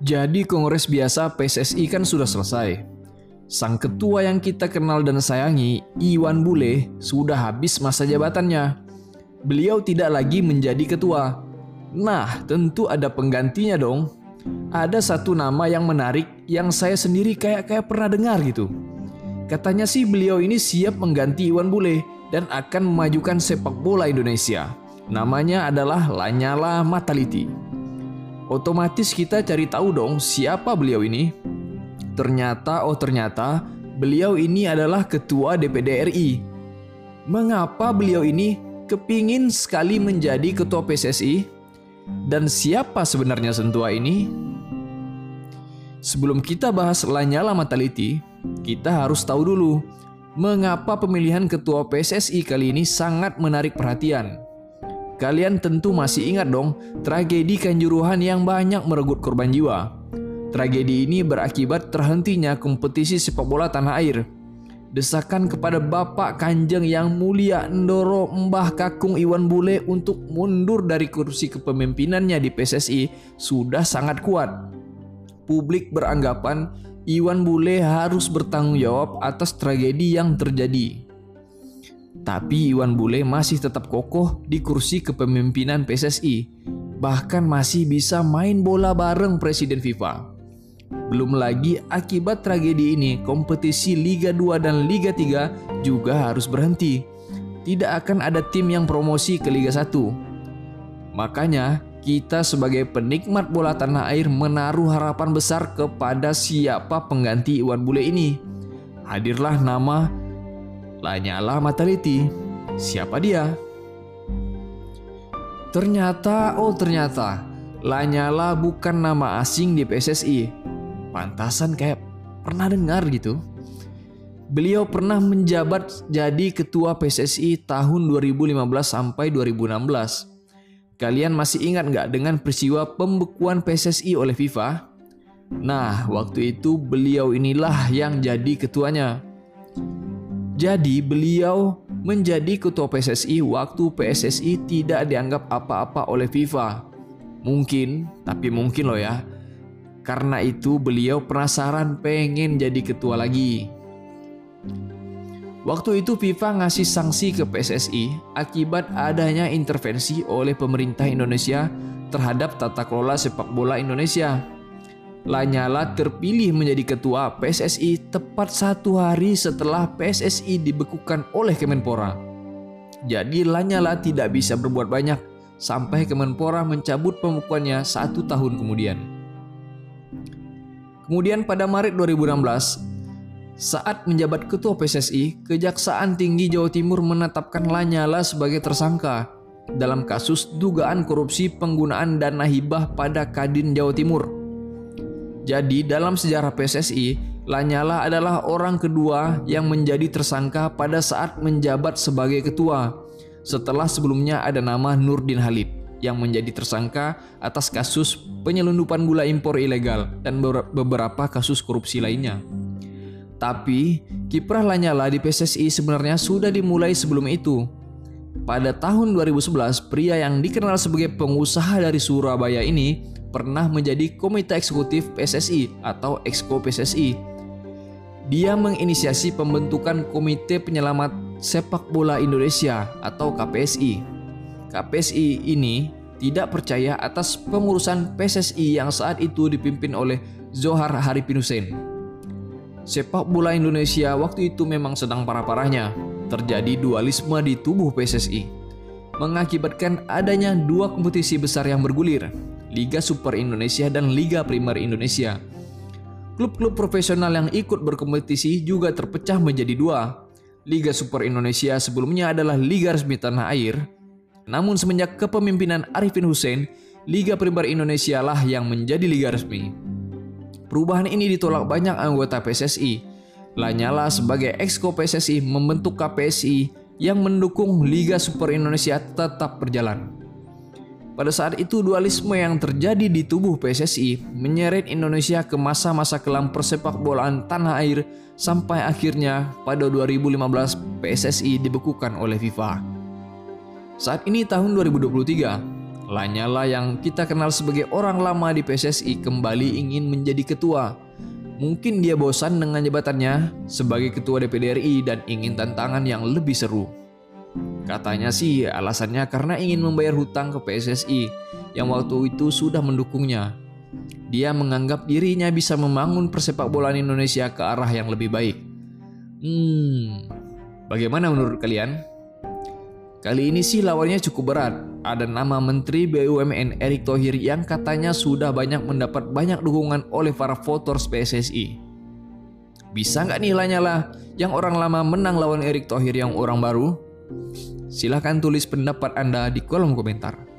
Jadi kongres biasa PSSI kan sudah selesai. Sang ketua yang kita kenal dan sayangi, Iwan Bule, sudah habis masa jabatannya. Beliau tidak lagi menjadi ketua. Nah, tentu ada penggantinya dong. Ada satu nama yang menarik yang saya sendiri kayak kayak pernah dengar gitu. Katanya sih beliau ini siap mengganti Iwan Bule dan akan memajukan sepak bola Indonesia. Namanya adalah Lanyala Mataliti. Otomatis kita cari tahu dong siapa beliau ini. Ternyata, oh ternyata, beliau ini adalah ketua DPD RI. Mengapa beliau ini kepingin sekali menjadi ketua PSSI? Dan siapa sebenarnya sentua ini? Sebelum kita bahas Lanyala Mataliti, kita harus tahu dulu mengapa pemilihan ketua PSSI kali ini sangat menarik perhatian. Kalian tentu masih ingat dong tragedi Kanjuruhan yang banyak meregut korban jiwa. Tragedi ini berakibat terhentinya kompetisi sepak bola tanah air. Desakan kepada Bapak Kanjeng yang mulia Ndoro Mbah Kakung Iwan Bule untuk mundur dari kursi kepemimpinannya di PSSI sudah sangat kuat. Publik beranggapan Iwan Bule harus bertanggung jawab atas tragedi yang terjadi. Tapi Iwan Bule masih tetap kokoh di kursi kepemimpinan PSSI, bahkan masih bisa main bola bareng Presiden FIFA. Belum lagi akibat tragedi ini, kompetisi Liga 2 dan Liga 3 juga harus berhenti. Tidak akan ada tim yang promosi ke Liga 1. Makanya, kita sebagai penikmat bola tanah air menaruh harapan besar kepada siapa pengganti Iwan Bule ini. Hadirlah nama Lanyala Mataliti. Siapa dia? Ternyata, oh ternyata, Lanyala bukan nama asing di PSSI. Pantasan kayak pernah dengar gitu. Beliau pernah menjabat jadi ketua PSSI tahun 2015 sampai 2016. Kalian masih ingat nggak dengan peristiwa pembekuan PSSI oleh FIFA? Nah, waktu itu beliau inilah yang jadi ketuanya. Jadi beliau menjadi ketua PSSI waktu PSSI tidak dianggap apa-apa oleh FIFA. Mungkin, tapi mungkin loh ya. Karena itu beliau penasaran pengen jadi ketua lagi. Waktu itu FIFA ngasih sanksi ke PSSI akibat adanya intervensi oleh pemerintah Indonesia terhadap tata kelola sepak bola Indonesia. Lanyala terpilih menjadi ketua PSSI tepat satu hari setelah PSSI dibekukan oleh Kemenpora. Jadi Lanyala tidak bisa berbuat banyak sampai Kemenpora mencabut pembekuannya satu tahun kemudian. Kemudian pada Maret 2016, saat menjabat ketua PSSI, Kejaksaan Tinggi Jawa Timur menetapkan Lanyala sebagai tersangka dalam kasus dugaan korupsi penggunaan dana hibah pada Kadin Jawa Timur jadi dalam sejarah PSSI, Lanyala adalah orang kedua yang menjadi tersangka pada saat menjabat sebagai ketua. Setelah sebelumnya ada nama Nurdin Halid yang menjadi tersangka atas kasus penyelundupan gula impor ilegal dan beberapa kasus korupsi lainnya. Tapi, kiprah Lanyala di PSSI sebenarnya sudah dimulai sebelum itu. Pada tahun 2011, pria yang dikenal sebagai pengusaha dari Surabaya ini pernah menjadi komite eksekutif PSSI atau Exco PSSI. Dia menginisiasi pembentukan Komite Penyelamat Sepak Bola Indonesia atau KPSI. KPSI ini tidak percaya atas pengurusan PSSI yang saat itu dipimpin oleh Zohar Haripin Hussein. Sepak bola Indonesia waktu itu memang sedang parah-parahnya. Terjadi dualisme di tubuh PSSI, mengakibatkan adanya dua kompetisi besar yang bergulir, Liga Super Indonesia dan Liga Primer Indonesia. Klub-klub profesional yang ikut berkompetisi juga terpecah menjadi dua. Liga Super Indonesia sebelumnya adalah liga resmi tanah air, namun semenjak kepemimpinan Arifin Hussein, Liga Primer Indonesia lah yang menjadi liga resmi. Perubahan ini ditolak banyak anggota PSSI. Lanyala sebagai exco PSSI membentuk KPSI yang mendukung Liga Super Indonesia tetap berjalan. Pada saat itu dualisme yang terjadi di tubuh PSSI menyeret Indonesia ke masa-masa kelam persepak bolaan tanah air sampai akhirnya pada 2015 PSSI dibekukan oleh FIFA. Saat ini tahun 2023, Lanyala yang kita kenal sebagai orang lama di PSSI kembali ingin menjadi ketua. Mungkin dia bosan dengan jabatannya sebagai ketua DPD RI dan ingin tantangan yang lebih seru. Katanya sih alasannya karena ingin membayar hutang ke PSSI yang waktu itu sudah mendukungnya. Dia menganggap dirinya bisa membangun persepak bolaan Indonesia ke arah yang lebih baik. Hmm, bagaimana menurut kalian? Kali ini sih lawannya cukup berat. Ada nama Menteri BUMN Erick Thohir yang katanya sudah banyak mendapat banyak dukungan oleh para voters PSSI. Bisa nggak nih Lanyala yang orang lama menang lawan Erick Thohir yang orang baru? Silahkan tulis pendapat Anda di kolom komentar.